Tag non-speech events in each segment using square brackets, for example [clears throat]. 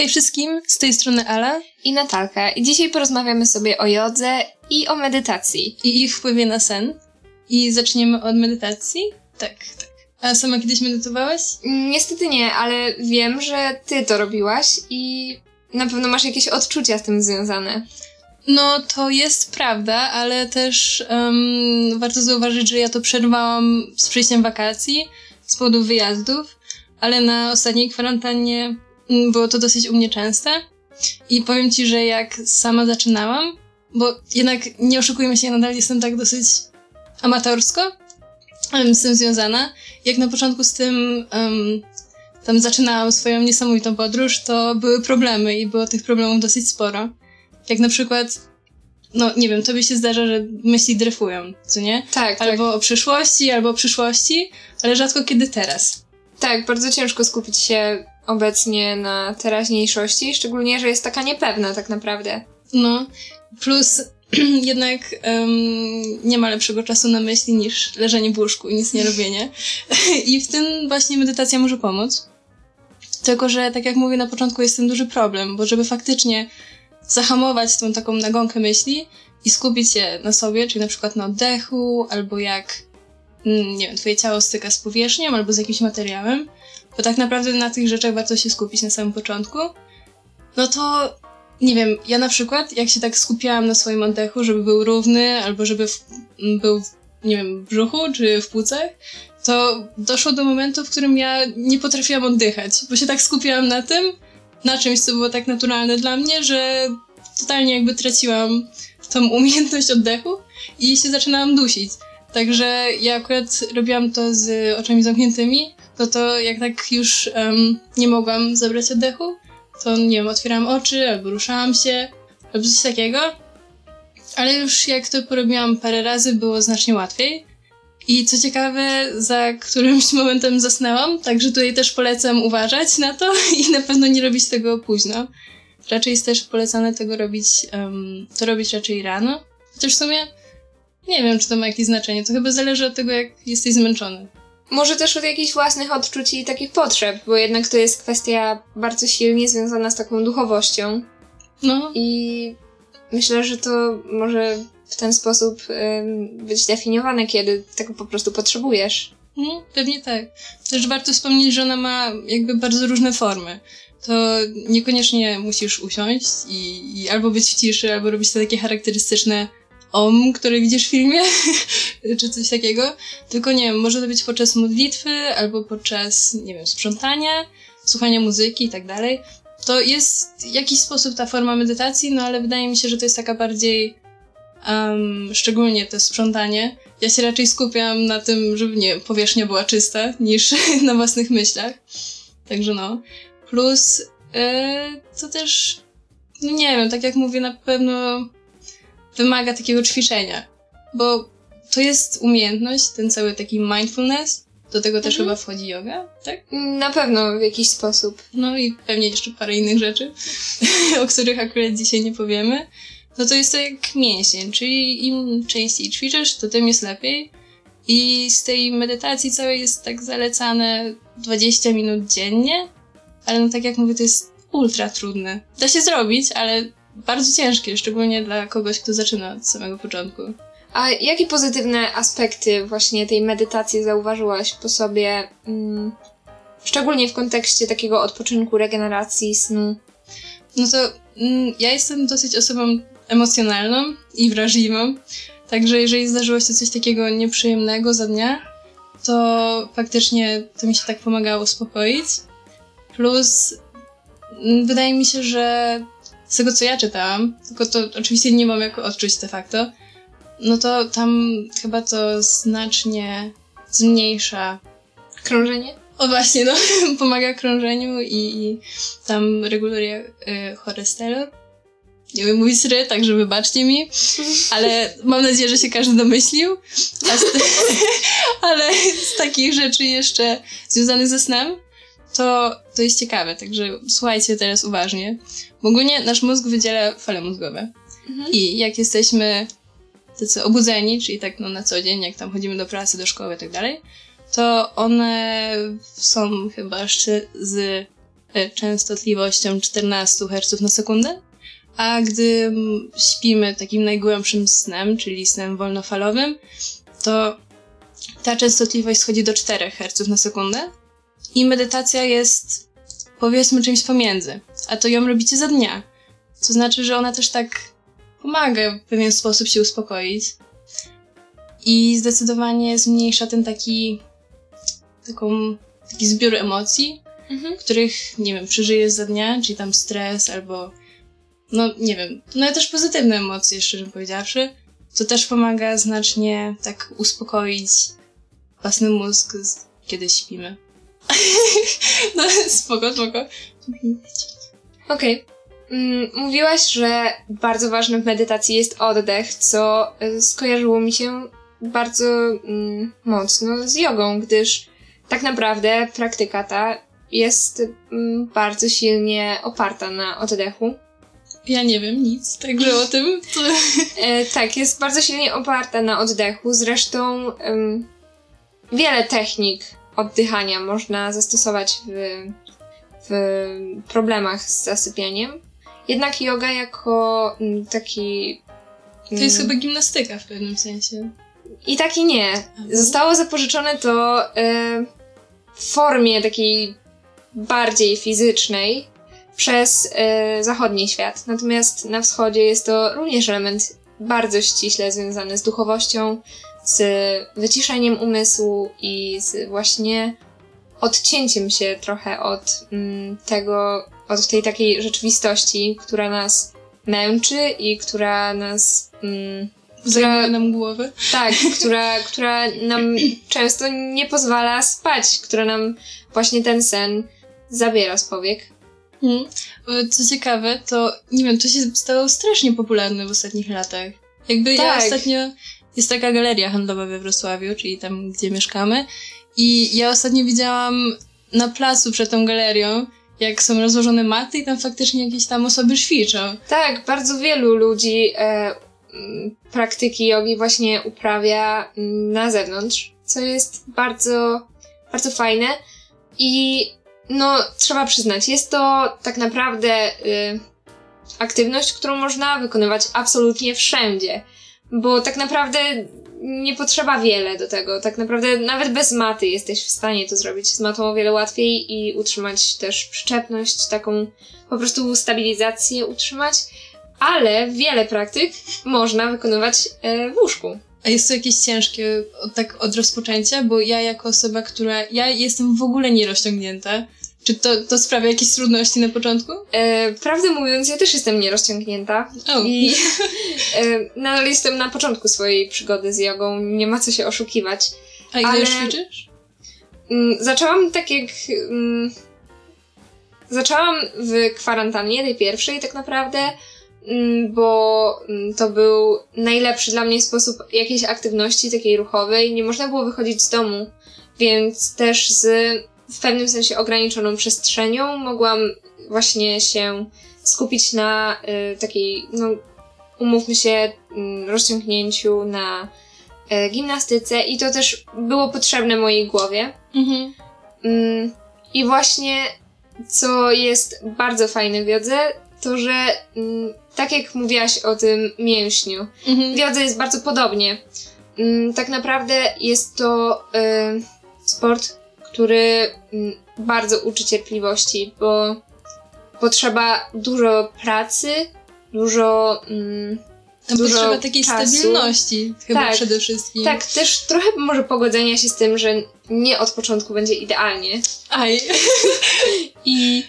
Hej wszystkim, z tej strony Ala i Natalka. I dzisiaj porozmawiamy sobie o jodze i o medytacji. i ich wpływie na sen. I zaczniemy od medytacji? Tak, tak. A sama kiedyś medytowałaś? Mm, Niestety nie, ale wiem, że ty to robiłaś i na pewno masz jakieś odczucia z tym związane. No, to jest prawda, ale też em, warto zauważyć, że ja to przerwałam z przyjściem wakacji z powodu wyjazdów, ale na ostatniej kwarantannie było to dosyć u mnie częste. I powiem ci, że jak sama zaczynałam, bo jednak nie oszukujmy się, ja nadal jestem tak dosyć amatorsko z tym związana. Jak na początku z tym em, tam zaczynałam swoją niesamowitą podróż, to były problemy i było tych problemów dosyć sporo. Jak na przykład, no nie wiem, tobie się zdarza, że myśli dryfują, co nie? Tak, tak. Albo o przyszłości, albo o przyszłości, ale rzadko kiedy teraz. Tak, bardzo ciężko skupić się obecnie na teraźniejszości, szczególnie, że jest taka niepewna tak naprawdę. No, plus [clears throat] jednak em, nie ma lepszego czasu na myśli niż leżenie w łóżku i nic nie robienie. [laughs] I w tym właśnie medytacja może pomóc. Tylko, że tak jak mówię na początku, jest ten duży problem, bo żeby faktycznie zahamować tą taką nagonkę myśli i skupić się na sobie, czyli na przykład na oddechu, albo jak, mm, nie wiem, twoje ciało styka z powierzchnią, albo z jakimś materiałem, bo tak naprawdę na tych rzeczach warto się skupić na samym początku, no to nie wiem, ja na przykład, jak się tak skupiałam na swoim oddechu, żeby był równy, albo żeby w, był, nie wiem, w brzuchu czy w płucach, to doszło do momentu, w którym ja nie potrafiłam oddychać, bo się tak skupiałam na tym, na czymś, co było tak naturalne dla mnie, że totalnie jakby traciłam tą [laughs] umiejętność oddechu i się zaczynałam dusić. Także ja akurat robiłam to z oczami zamkniętymi, no to jak tak już em, nie mogłam zabrać oddechu, to nie wiem, otwierałam oczy albo ruszałam się, albo coś takiego. Ale już jak to porobiłam parę razy, było znacznie łatwiej. I co ciekawe, za którymś [laughs] momentem zasnęłam, także tutaj też polecam uważać na to i na pewno nie robić tego późno. Raczej jest też polecane tego robić, em, to robić raczej rano. Chociaż w sumie nie wiem, czy to ma jakieś znaczenie. To chyba zależy od tego, jak jesteś zmęczony. Może też od jakichś własnych odczuć i takich potrzeb, bo jednak to jest kwestia bardzo silnie związana z taką duchowością. No, I myślę, że to może w ten sposób ym, być definiowane, kiedy tego po prostu potrzebujesz. No, pewnie tak. Też warto wspomnieć, że ona ma jakby bardzo różne formy. To niekoniecznie musisz usiąść i, i albo być w ciszy, albo robić te takie charakterystyczne om, które widzisz w filmie, [laughs] czy coś takiego. Tylko nie wiem, może to być podczas modlitwy, albo podczas, nie wiem, sprzątania, słuchania muzyki i tak dalej. To jest w jakiś sposób ta forma medytacji, no ale wydaje mi się, że to jest taka bardziej, um, szczególnie to sprzątanie. Ja się raczej skupiam na tym, żeby, nie powierzchnia była czysta, niż [laughs] na własnych myślach. Także no. Plus, yy, to też, no nie wiem, tak jak mówię, na pewno wymaga takiego ćwiczenia, bo to jest umiejętność, ten cały taki mindfulness, do tego też Mhm. chyba wchodzi yoga, tak? Na pewno w jakiś sposób. No i pewnie jeszcze parę innych rzeczy, [laughs] o których akurat dzisiaj nie powiemy. No to jest to jak mięsień, czyli im częściej ćwiczysz, to tym jest lepiej. I z tej medytacji całej jest tak zalecane 20 minut dziennie, ale no tak jak mówię, to jest ultra trudne. Da się zrobić, ale bardzo ciężkie, szczególnie dla kogoś, kto zaczyna od samego początku. A jakie pozytywne aspekty właśnie tej medytacji zauważyłaś po sobie, mm, szczególnie w kontekście takiego odpoczynku, regeneracji, snu? No to mm, ja jestem dosyć osobą emocjonalną i wrażliwą, także jeżeli zdarzyło się coś takiego nieprzyjemnego za dnia, to faktycznie to mi się tak pomagało uspokoić. Plus mm, wydaje mi się, że z tego co ja czytałam, tylko to oczywiście nie mam jak odczuć de facto, no to tam chyba to znacznie zmniejsza Krążenie? o właśnie, no, [laughs] pomaga krążeniu i, i tam reguluje y, cholesterol. Nie wiem mówić ry, także wybaczcie mi, [laughs] ale mam nadzieję, że się każdy domyślił. Z [laughs] ale z takich rzeczy jeszcze związanych ze snem, to, to jest ciekawe, także słuchajcie teraz uważnie. Bo ogólnie nasz mózg wydziela fale mózgowe. Mhm. I jak jesteśmy tacy obudzeni, czyli tak no, na co dzień, jak tam chodzimy do pracy, do szkoły i tak dalej, to one są chyba jeszcze z e, częstotliwością 14 Hz na sekundę, a gdy śpimy takim najgłębszym snem, czyli snem wolnofalowym, to ta częstotliwość schodzi do 4 Hz na sekundę i medytacja jest powiedzmy czymś pomiędzy, a to ją robicie za dnia. To znaczy, że ona też tak pomaga w pewien sposób się uspokoić i zdecydowanie zmniejsza ten taki taką, taki zbiór emocji, Mhm. których, nie wiem, przeżyjesz za dnia, czyli tam stres albo, no nie wiem, no ale też pozytywne emocje, szczerze powiedziawszy, co też pomaga znacznie tak uspokoić własny mózg, kiedy śpimy. [laughs] no spoko, spoko. Okej. Mm, Mówiłaś, że bardzo ważny w medytacji jest oddech, co y, skojarzyło mi się bardzo mm, mocno z jogą, gdyż tak naprawdę praktyka ta jest mm, bardzo silnie oparta na oddechu. Ja nie wiem nic, także o tym to... [laughs] E, tak, jest bardzo silnie oparta na oddechu. Zresztą wiele technik oddychania można zastosować w, w problemach z zasypianiem. Jednak yoga jako mm, taki. To jest mm, chyba gimnastyka w pewnym sensie. I tak i nie. Zostało zapożyczone to e, w formie takiej bardziej fizycznej przez e, zachodni świat. Natomiast na wschodzie jest to również element bardzo ściśle związany z duchowością, z wyciszeniem umysłu i z właśnie odcięciem się trochę od mm, tego, od tej takiej rzeczywistości, która nas męczy i która nas mm, Zajmuje nam głowę. tak, [laughs] która, która nam często nie pozwala spać, która nam właśnie ten sen zabiera z powiek. E, Co ciekawe, to nie wiem, to się stało strasznie popularne w ostatnich latach. Jakby ja Tak. ostatnio. Jest taka galeria handlowa we Wrocławiu, czyli tam, gdzie mieszkamy. I ja ostatnio widziałam na placu przed tą galerią, jak są rozłożone maty i tam faktycznie jakieś tam osoby ćwiczą. Tak, bardzo wielu ludzi e, praktyki jogi właśnie uprawia na zewnątrz, co jest bardzo, bardzo fajne i no, trzeba przyznać, jest to tak naprawdę y, aktywność, którą można wykonywać absolutnie wszędzie, bo tak naprawdę nie potrzeba wiele do tego. Tak naprawdę nawet bez maty jesteś w stanie to zrobić. Z matą o wiele łatwiej i utrzymać też przyczepność, taką po prostu stabilizację utrzymać, ale wiele praktyk można wykonywać e, w łóżku. A jest to jakieś ciężkie tak od rozpoczęcia, bo ja jako osoba, która. Ja jestem w ogóle nierozciągnięta. Czy to, to sprawia jakieś trudności na początku? E, prawdę mówiąc, ja też jestem nierozciągnięta O. i [laughs] e, nadal jestem na początku swojej przygody z jogą, nie ma co się oszukiwać. A ile ale- już ćwiczysz? Mm, Zaczęłam tak jak. mm, Zaczęłam w kwarantannie, tej pierwszej tak naprawdę, mm, bo to był najlepszy dla mnie sposób jakiejś aktywności takiej ruchowej. Nie można było wychodzić z domu, więc też z w pewnym sensie ograniczoną przestrzenią mogłam właśnie się skupić na y, takiej, no umówmy się, mm, rozciągnięciu, na y, gimnastyce i to też było potrzebne mojej głowie. Mhm. Mm, I właśnie, co jest bardzo fajne w jodze, to że mm, tak jak mówiłaś o tym mięśniu, Mhm. w jodze jest bardzo podobnie. Mm, tak naprawdę jest to y, sport, który mm, bardzo uczy cierpliwości, bo potrzeba dużo pracy, dużo. Mm, Tam dużo potrzeba takiej czasu. stabilności chyba Tak. przede wszystkim. tak, też trochę może pogodzenia się z tym, że nie od początku będzie idealnie. Aj. [laughs] I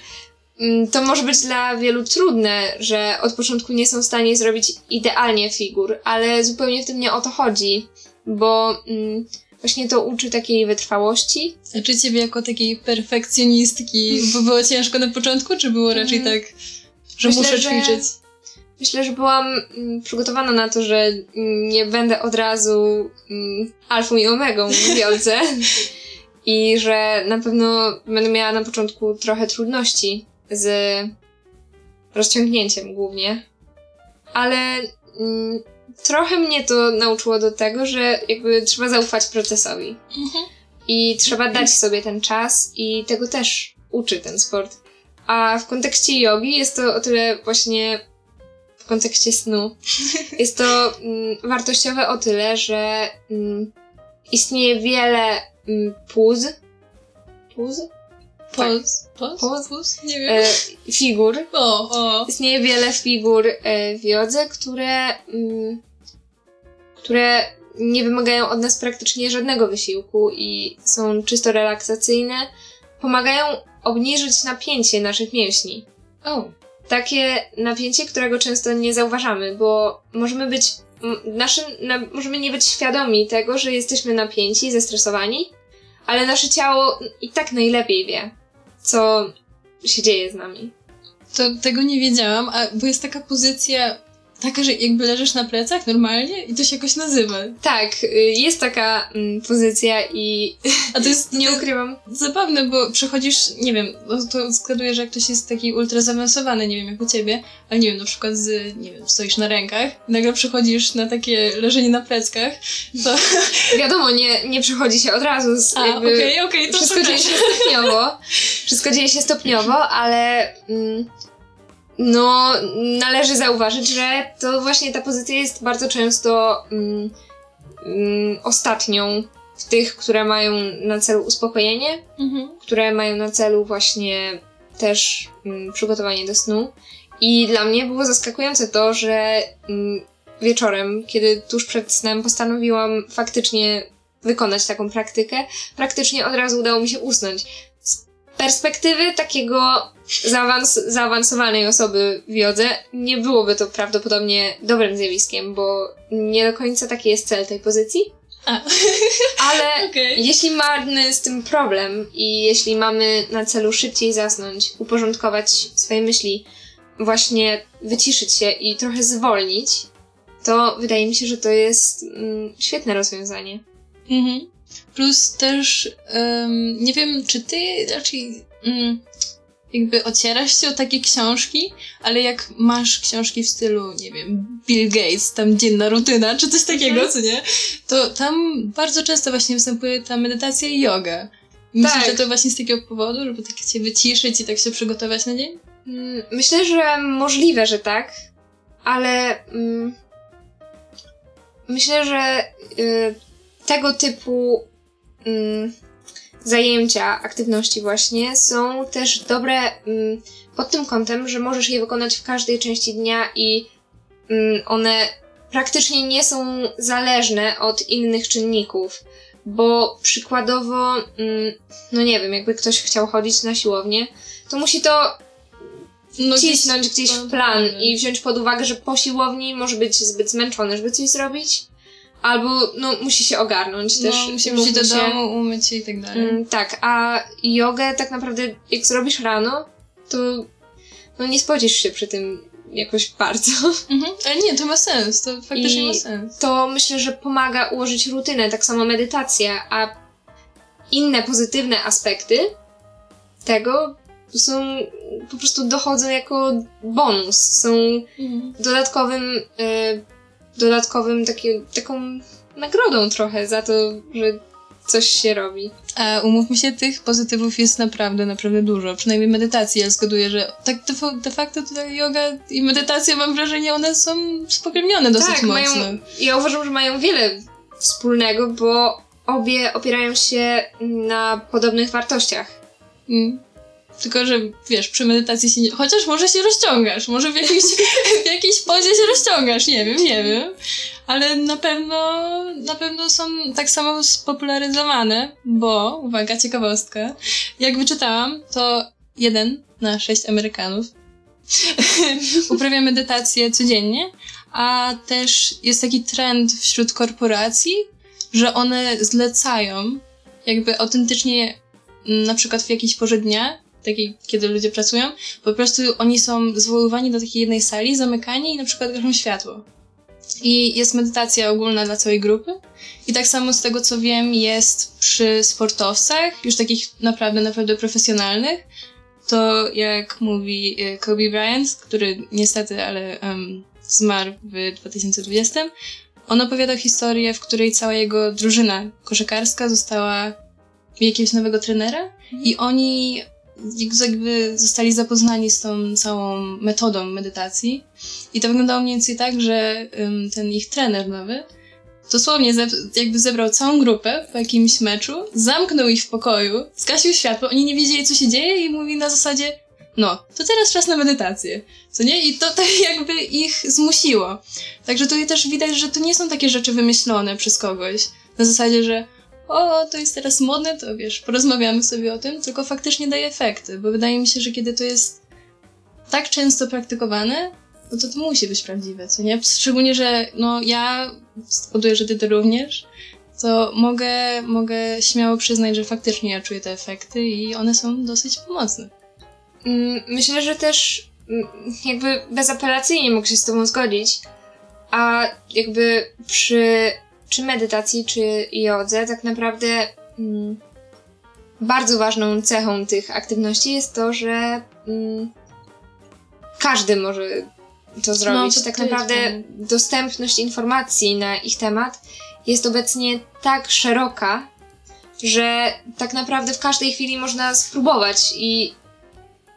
mm, to może być dla wielu trudne, że od początku nie są w stanie zrobić idealnie figur, ale zupełnie w tym nie o to chodzi, bo mm, właśnie to uczy takiej wytrwałości. A czy ciebie jako takiej perfekcjonistki bo było ciężko na początku, czy było raczej Mhm. tak, że Myślę, muszę że- ćwiczyć? Myślę, że byłam mm, przygotowana na to, że mm, nie będę od razu mm, alfą i omegą jodze i że na pewno będę miała na początku trochę trudności z rozciągnięciem głównie. Ale mm, trochę mnie to nauczyło do tego, że jakby trzeba zaufać procesowi Mhm. i trzeba dać sobie ten czas i tego też uczy ten sport. A w kontekście jogi jest to o tyle właśnie w kontekście snu. [laughs] Jest to mm, wartościowe o tyle, że mm, istnieje wiele mm, puz. Puz? Poz. Poz? Poz? Poz? Nie wiem. E, figur. O, o. Istnieje wiele figur e, w jodze, które, mm, które nie wymagają od nas praktycznie żadnego wysiłku i są czysto relaksacyjne. Pomagają obniżyć napięcie naszych mięśni. O. Takie napięcie, którego często nie zauważamy, bo możemy być, naszym, na, możemy nie być świadomi tego, że jesteśmy napięci, zestresowani, ale nasze ciało i tak najlepiej wie, co się dzieje z nami. To tego nie wiedziałam, a bo jest taka pozycja, taka, że jakby leżysz na plecach normalnie i to się jakoś nazywa. Tak, y, jest taka mm, pozycja i A to jest [laughs] nie ukrywam. zabawne, bo przechodzisz, nie wiem, no to zgaduję, że jak ktoś jest taki ultra zaawansowany, nie wiem jak u ciebie, ale nie wiem, na przykład z, nie wiem, stoisz na rękach, nagle przechodzisz na takie leżenie na pleckach, to... [laughs] Wiadomo, nie, nie przychodzi się od razu. Z, A, jakby, okej, okej, to Wszystko dzieje się stopniowo. [laughs] Wszystko dzieje się stopniowo, ale mm, no, należy zauważyć, że to właśnie ta pozycja jest bardzo często mm, mm, ostatnią w tych, które mają na celu uspokojenie, Mhm. które mają na celu właśnie też mm, przygotowanie do snu. I dla mnie było zaskakujące to, że mm, wieczorem, kiedy tuż przed snem postanowiłam faktycznie wykonać taką praktykę, praktycznie od razu udało mi się usnąć. Perspektywy takiego zaawans- zaawansowanej osoby w jodze nie byłoby to prawdopodobnie dobrym zjawiskiem, bo nie do końca taki jest cel tej pozycji. A. [laughs] Ale [laughs] Okej. jeśli mamy z tym problem i jeśli mamy na celu szybciej zasnąć, uporządkować swoje myśli, właśnie wyciszyć się i trochę zwolnić, to wydaje mi się, że to jest mm, świetne rozwiązanie. Mhm. Plus też, em, nie wiem, czy ty raczej mm, jakby ocierasz się o takie książki, ale jak masz książki w stylu, nie wiem, Bill Gates, tam dzienna rutyna, czy coś takiego, Mhm. co nie? To tam bardzo często właśnie występuje ta medytacja i yoga. Myślisz, Tak. że to właśnie z takiego powodu, żeby tak się wyciszyć i tak się przygotować na dzień? Mm, Myślę, że możliwe, że tak, ale mm, myślę, że y, tego typu mm, zajęcia, aktywności właśnie są też dobre mm, pod tym kątem, że możesz je wykonać w każdej części dnia i mm, one praktycznie nie są zależne od innych czynników. Bo przykładowo, mm, no nie wiem, jakby ktoś chciał chodzić na siłownię, to musi to No, wcisnąć gdzieś w plan i wziąć pod uwagę, że po siłowni może być zbyt zmęczony, żeby coś zrobić, albo no musi się ogarnąć też. no, musi do się. domu, umyć się i tak dalej. Mm, tak, a jogę tak naprawdę jak zrobisz rano, to no nie spodzisz się przy tym jakoś bardzo. Mhm. Ale nie, to ma sens, to faktycznie I- ma sens. To myślę, że pomaga ułożyć rutynę, tak samo medytacja, a inne pozytywne aspekty tego są po prostu dochodzą jako bonus, są Mhm. dodatkowym, e, dodatkowym takie, taką nagrodą trochę za to, że coś się robi. A umówmy się, tych pozytywów jest naprawdę, naprawdę dużo. Przynajmniej medytacji. Ja zgaduję, że tak de facto tutaj yoga i medytacja, mam wrażenie, one są spokrewnione dosyć tak, mocno. mają, ja uważam, że mają wiele wspólnego, bo obie opierają się na podobnych wartościach. Mm. Tylko, że wiesz, przy medytacji się nie... Chociaż może się rozciągasz, może w jakiejś, w jakiejś pozie się rozciągasz, nie wiem, nie wiem. Ale na pewno, na pewno są tak samo spopularyzowane, bo, uwaga, ciekawostka, jak wyczytałam, to jeden na sześć Amerykanów [laughs] uprawia medytację codziennie, a też jest taki trend wśród korporacji, że one zlecają jakby autentycznie na przykład w jakiejś porze dnia, takiej, kiedy ludzie pracują, po prostu oni są zwoływani do takiej jednej sali, zamykani i na przykład gaszą światło. I jest medytacja ogólna dla całej grupy. I tak samo z tego co wiem jest przy sportowcach, już takich naprawdę, naprawdę profesjonalnych. To jak mówi e, Kobe Bryant, który niestety, ale em, zmarł w 2020, on opowiadał historię, w której cała jego drużyna koszykarska została jakiegoś nowego trenera i oni jakby zostali zapoznani z tą całą metodą medytacji. I to wyglądało mniej więcej tak, że ten ich trener nowy dosłownie ze, jakby zebrał całą grupę po jakimś meczu, zamknął ich w pokoju, zgasił światło, oni nie wiedzieli co się dzieje i mówi na zasadzie no, to teraz czas na medytację, co nie? I to [laughs] tak jakby ich zmusiło. Także tutaj też widać, że to nie są takie rzeczy wymyślone przez kogoś. Na zasadzie, że o, to jest teraz modne, to wiesz, porozmawiamy sobie o tym, tylko faktycznie daje efekty, bo wydaje mi się, że kiedy to jest tak często praktykowane, no to to musi być prawdziwe, co nie? Szczególnie, że no ja, spoduję, że ty to również, to mogę, mogę śmiało przyznać, że faktycznie ja czuję te efekty i one są dosyć pomocne. Mm, myślę, że też mm, jakby bezapelacyjnie mogę się z tobą zgodzić, a jakby przy czy medytacji, czy jodze, tak naprawdę mm, bardzo ważną cechą tych aktywności jest to, że mm, każdy może to zrobić. No, tak naprawdę dostępność informacji na ich temat jest obecnie tak szeroka, że tak naprawdę w każdej chwili można spróbować i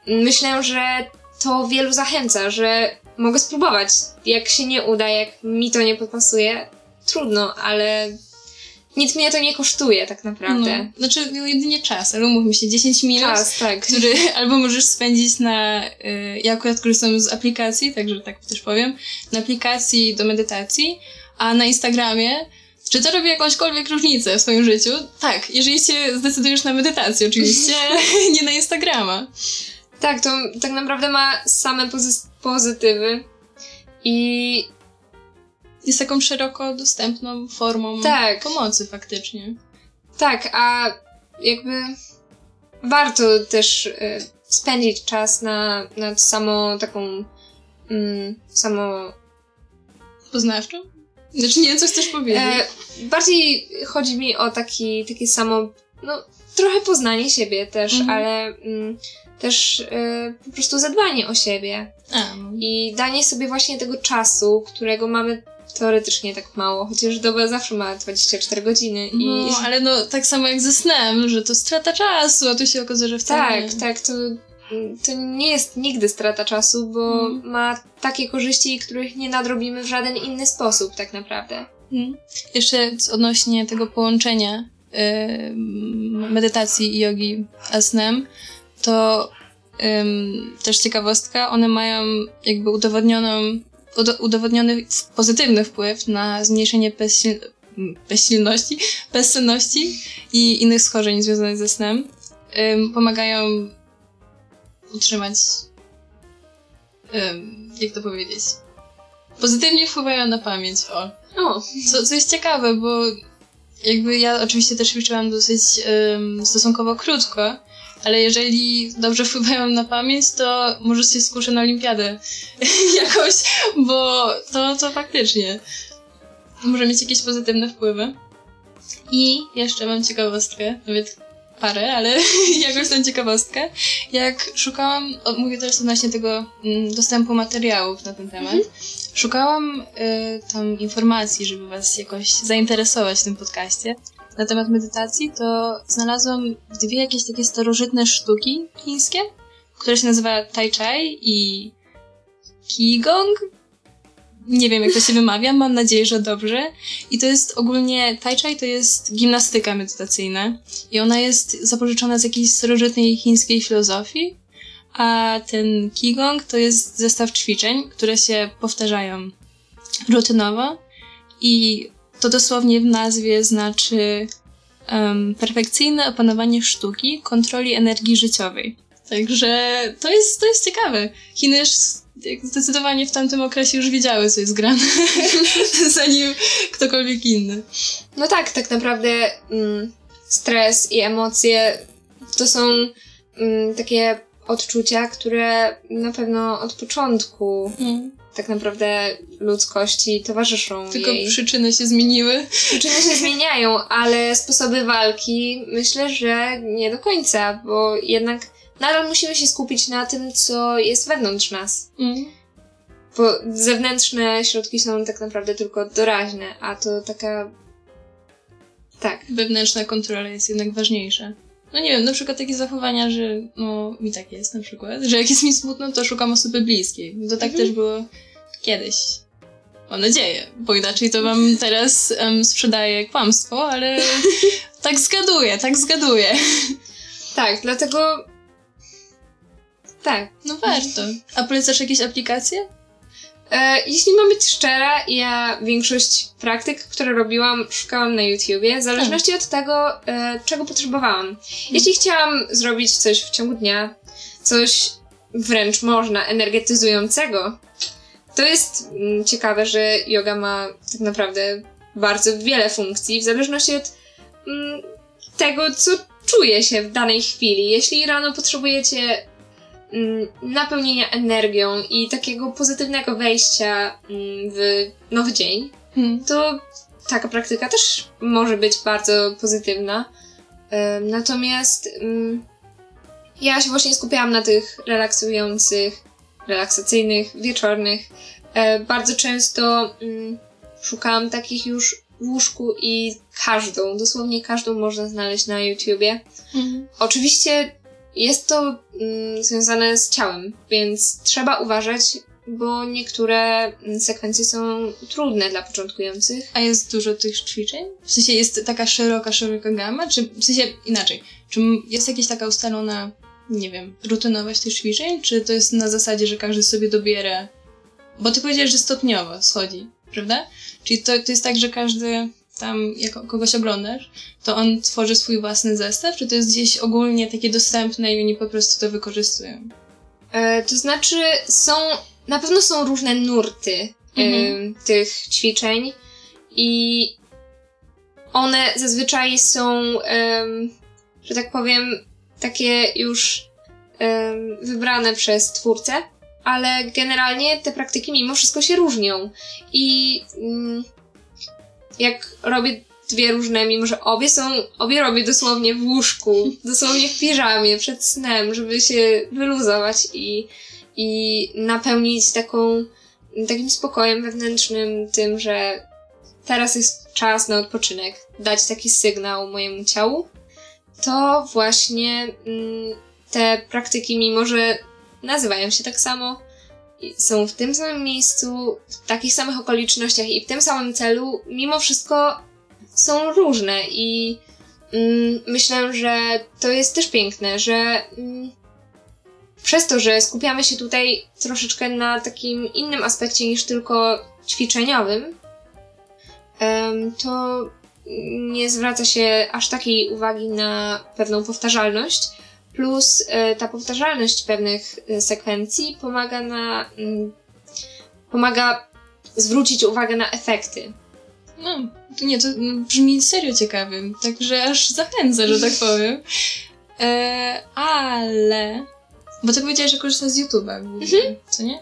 myślę, że to wielu zachęca, że mogę spróbować. Jak się nie uda, jak mi to nie popasuje, trudno, ale nic mnie to nie kosztuje tak naprawdę. No, znaczy no, jedynie czas, ale umówmy się, 10 minut, czas, tak. który [laughs] albo możesz spędzić na, y, ja akurat korzystam z aplikacji, także tak też powiem, na aplikacji do medytacji, a na Instagramie czy to robi jakąśkolwiek różnicę w swoim życiu? Tak, jeżeli się zdecydujesz na medytację, oczywiście, [laughs] nie na Instagrama. Tak, to tak naprawdę ma same pozy- pozytywy i jest taką szeroko dostępną formą tak. pomocy faktycznie. Tak, a jakby warto też y, spędzić czas na, na samą taką mm, samo... Poznawczą? Znaczy nie wiem, co chcesz powiedzieć. E, bardziej chodzi mi o taki, takie samo, no trochę poznanie siebie też, mhm. ale mm, też y, po prostu zadbanie o siebie. A. No. I danie sobie właśnie tego czasu, którego mamy teoretycznie tak mało, chociaż doba zawsze ma 24 godziny. I... No, ale no tak samo jak ze snem, że to strata czasu, a tu się okazuje, że wcale Tak, nie. tak, to, to nie jest nigdy strata czasu, bo hmm. ma takie korzyści, których nie nadrobimy w żaden inny sposób tak naprawdę. Hmm. Jeszcze odnośnie tego połączenia yy, medytacji i jogi a snem, to yy, też ciekawostka, one mają jakby udowodnioną udowodniony pozytywny wpływ na zmniejszenie bezsil bezsilności, bezsenności i innych schorzeń związanych ze snem. Um, pomagają utrzymać, um, jak to powiedzieć, pozytywnie wpływają na pamięć, o. o. Co, co jest ciekawe, bo jakby ja oczywiście też ćwiczyłam dosyć um, stosunkowo krótko, ale jeżeli dobrze wpływają na pamięć, to może się skuszę na olimpiadę [laughs] jakoś, bo to, to faktycznie może mieć jakieś pozytywne wpływy. I jeszcze mam ciekawostkę, nawet parę, ale [laughs] jakąś tą ciekawostkę. Jak szukałam, o, mówię teraz odnośnie tego mm, dostępu materiałów na ten temat, mhm. szukałam y, tam informacji, żeby was jakoś zainteresować w tym podcaście na temat medytacji, to znalazłam dwie jakieś takie starożytne sztuki chińskie, które się nazywa Tai Chai i Qigong. Nie wiem, jak to się [laughs] wymawia, mam nadzieję, że dobrze. I to jest ogólnie, Tai Chai to jest gimnastyka medytacyjna i ona jest zapożyczona z jakiejś starożytnej chińskiej filozofii, a ten Qigong to jest zestaw ćwiczeń, które się powtarzają rutynowo i to dosłownie w nazwie znaczy um, perfekcyjne opanowanie sztuki kontroli energii życiowej. Także to jest, to jest ciekawe. Chiny zdecydowanie w tamtym okresie już wiedziały, co jest grane, [laughs] zanim ktokolwiek inny. No tak, tak naprawdę mm, stres i emocje to są mm, takie odczucia, które na pewno od początku mm tak naprawdę ludzkości towarzyszą Tylko jej. przyczyny się zmieniły. Przyczyny się zmieniają, ale sposoby walki myślę, że nie do końca, bo jednak nadal musimy się skupić na tym, co jest wewnątrz nas. Mm. Bo zewnętrzne środki są tak naprawdę tylko doraźne, a to taka... Tak. Wewnętrzna kontrola jest jednak ważniejsza. No nie wiem, na przykład takie zachowania, że no mi tak jest na przykład, że jak jest mi smutno, to szukam osoby bliskiej. To tak Mhm. też było kiedyś. Mam nadzieję, bo inaczej to wam teraz em, sprzedaję kłamstwo, ale [laughs] tak zgaduję, tak zgaduję. Tak, dlatego. Tak. No warto. A polecasz jakieś aplikacje? E, jeśli mam być szczera, ja większość praktyk, które robiłam, szukałam na YouTubie, w zależności od tego, e, czego potrzebowałam. Jeśli chciałam zrobić coś w ciągu dnia, coś wręcz można energetyzującego, to jest mm, ciekawe, że yoga ma tak naprawdę bardzo wiele funkcji, w zależności od mm, tego, co czuje się w danej chwili. Jeśli rano potrzebujecie napełnienia energią i takiego pozytywnego wejścia mm, w nowy dzień, Hmm. to taka praktyka też może być bardzo pozytywna. Natomiast mm, ja się właśnie skupiałam na tych relaksujących, relaksacyjnych, wieczornych. E, Bardzo często mm, szukałam takich już w łóżku i każdą, dosłownie każdą można znaleźć na YouTubie. Mhm. Oczywiście jest to mm, związane z ciałem, więc trzeba uważać, bo niektóre mm, sekwencje są trudne dla początkujących. A jest dużo tych ćwiczeń? W sensie jest taka szeroka, szeroka gama? Czy w sensie inaczej? Czy jest jakaś taka ustalona, nie wiem, rutynowość tych ćwiczeń? Czy to jest na zasadzie, że każdy sobie dobiera? Bo ty powiedziałeś, że stopniowo schodzi, prawda? Czyli to, to jest tak, że każdy tam, jak kogoś oglądasz, to on tworzy swój własny zestaw? Czy to jest gdzieś ogólnie takie dostępne i oni po prostu to wykorzystują? E, to znaczy, są, na pewno są różne nurty Mhm. tych ćwiczeń i one zazwyczaj są, em, że tak powiem, takie już wybrane przez twórcę, ale generalnie te praktyki mimo wszystko się różnią. I mm, jak robię dwie różne, mimo że obie są, obie robię dosłownie w łóżku, dosłownie w piżamie, przed snem, żeby się wyluzować i, i napełnić taką, takim spokojem wewnętrznym, tym, że teraz jest czas na odpoczynek, dać taki sygnał mojemu ciału, to właśnie mm, te praktyki, mimo że nazywają się tak samo, są w tym samym miejscu, w takich samych okolicznościach i w tym samym celu, mimo wszystko są różne i mm, myślę, że to jest też piękne, że mm, przez to, że skupiamy się tutaj troszeczkę na takim innym aspekcie niż tylko ćwiczeniowym, to nie zwraca się aż takiej uwagi na pewną powtarzalność. Plus e, ta powtarzalność pewnych e, sekwencji pomaga na. Mm, pomaga zwrócić uwagę na efekty. No, to nie, to mm, brzmi serio ciekawym, także aż zachęcę, że tak powiem. E, ale, bo ty powiedziałeś, że korzystasz z YouTube'a głównie, co nie?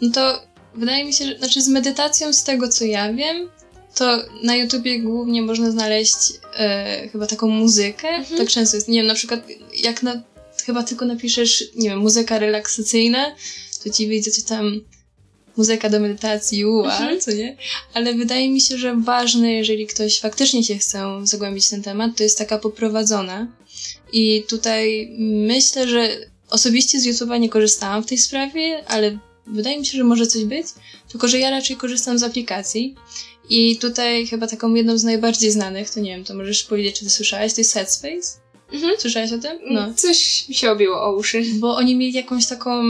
No to wydaje mi się, że, znaczy z medytacją, z tego co ja wiem, to na YouTubie głównie można znaleźć e, chyba taką muzykę, Mhm. tak często jest, nie wiem, na przykład jak na, chyba tylko napiszesz, nie wiem, muzyka relaksacyjna, to ci wyjdzie coś tam muzyka do medytacji, ua, Mhm. co nie? Ale wydaje mi się, że ważne, jeżeli ktoś faktycznie się chce zagłębić w ten temat, to jest taka poprowadzona. I tutaj myślę, że osobiście z YouTube'a nie korzystałam w tej sprawie, ale wydaje mi się, że może coś być. Tylko, że ja raczej korzystam z aplikacji. I tutaj chyba taką jedną z najbardziej znanych, to nie wiem, to możesz powiedzieć, czy ty słyszałaś, to jest Headspace. Mhm. Słyszałaś o tym? No Coś mi się obiło o uszy. bo oni mieli jakąś taką.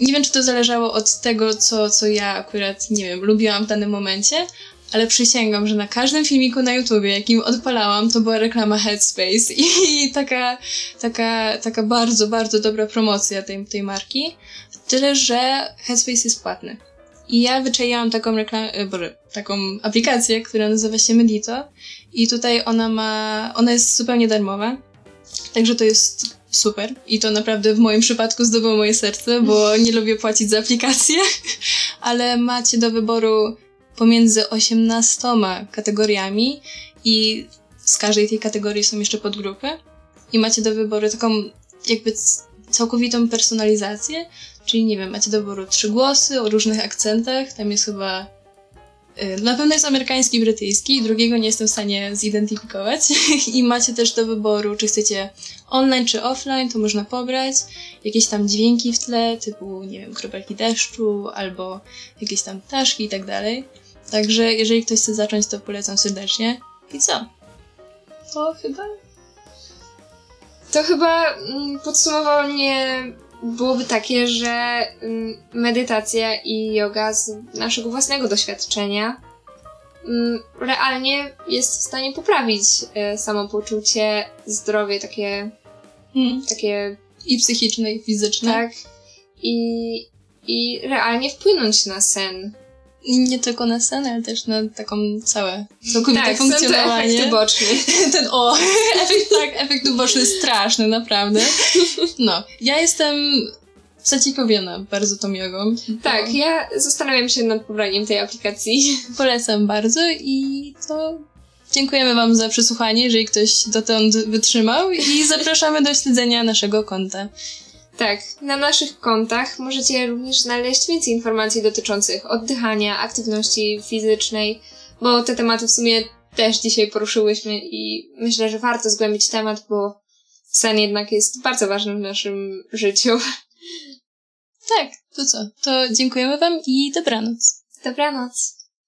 Nie wiem, czy to zależało od tego, co, co ja akurat, nie wiem, lubiłam w danym momencie, ale przysięgam, że na każdym filmiku na YouTubie, jakim odpalałam, to była reklama Headspace [laughs] i taka, taka, taka bardzo, bardzo dobra promocja tej, tej marki. Tyle, że Headspace jest płatny. I ja wyczaiłam taką reklamę, boże, taką aplikację, która nazywa się Medito. I tutaj ona ma, ona jest zupełnie darmowa, także to jest super. I to naprawdę w moim przypadku zdobyło moje serce, bo [laughs] nie lubię płacić za aplikacje, [laughs] ale macie do wyboru pomiędzy 18 kategoriami i z każdej tej kategorii są jeszcze podgrupy. I macie do wyboru taką jakby całkowitą personalizację, czyli nie wiem, macie do wyboru trzy głosy o różnych akcentach, tam jest chyba Y, Na pewno jest amerykański, brytyjski, drugiego nie jestem w stanie zidentyfikować. [laughs] I macie też do wyboru, czy chcecie online czy offline, to można pobrać. Jakieś tam dźwięki w tle, typu, nie wiem, kropelki deszczu, albo jakieś tam ptaszki i tak dalej. Także jeżeli ktoś chce zacząć, to polecam serdecznie. I co? To chyba To chyba mm, podsumowanie byłoby takie, że mm, medytacja i yoga z naszego własnego doświadczenia mm, realnie jest w stanie poprawić e, samopoczucie, zdrowie takie, hmm, takie i psychiczne, i fizyczne. tak i, i realnie wpłynąć na sen. I nie tylko na scenę, ale też na taką całe, całkowite tak, funkcjonowanie. efekt uboczny. [laughs] Ten o, [laughs] efekt, tak, efekt uboczny straszny, naprawdę. No, ja jestem zaciekawiona bardzo tą jogą. Tak, ja zastanawiam się nad pobraniem tej aplikacji. [laughs] Polecam bardzo i to dziękujemy Wam za przesłuchanie, jeżeli ktoś dotąd wytrzymał i zapraszamy do śledzenia naszego konta. Tak, na naszych kontach możecie również znaleźć więcej informacji dotyczących oddychania, aktywności fizycznej, bo te tematy w sumie też dzisiaj poruszyłyśmy i myślę, że warto zgłębić temat, bo sen jednak jest bardzo ważny w naszym życiu. Tak, to co? To dziękujemy Wam i dobranoc. Dobranoc.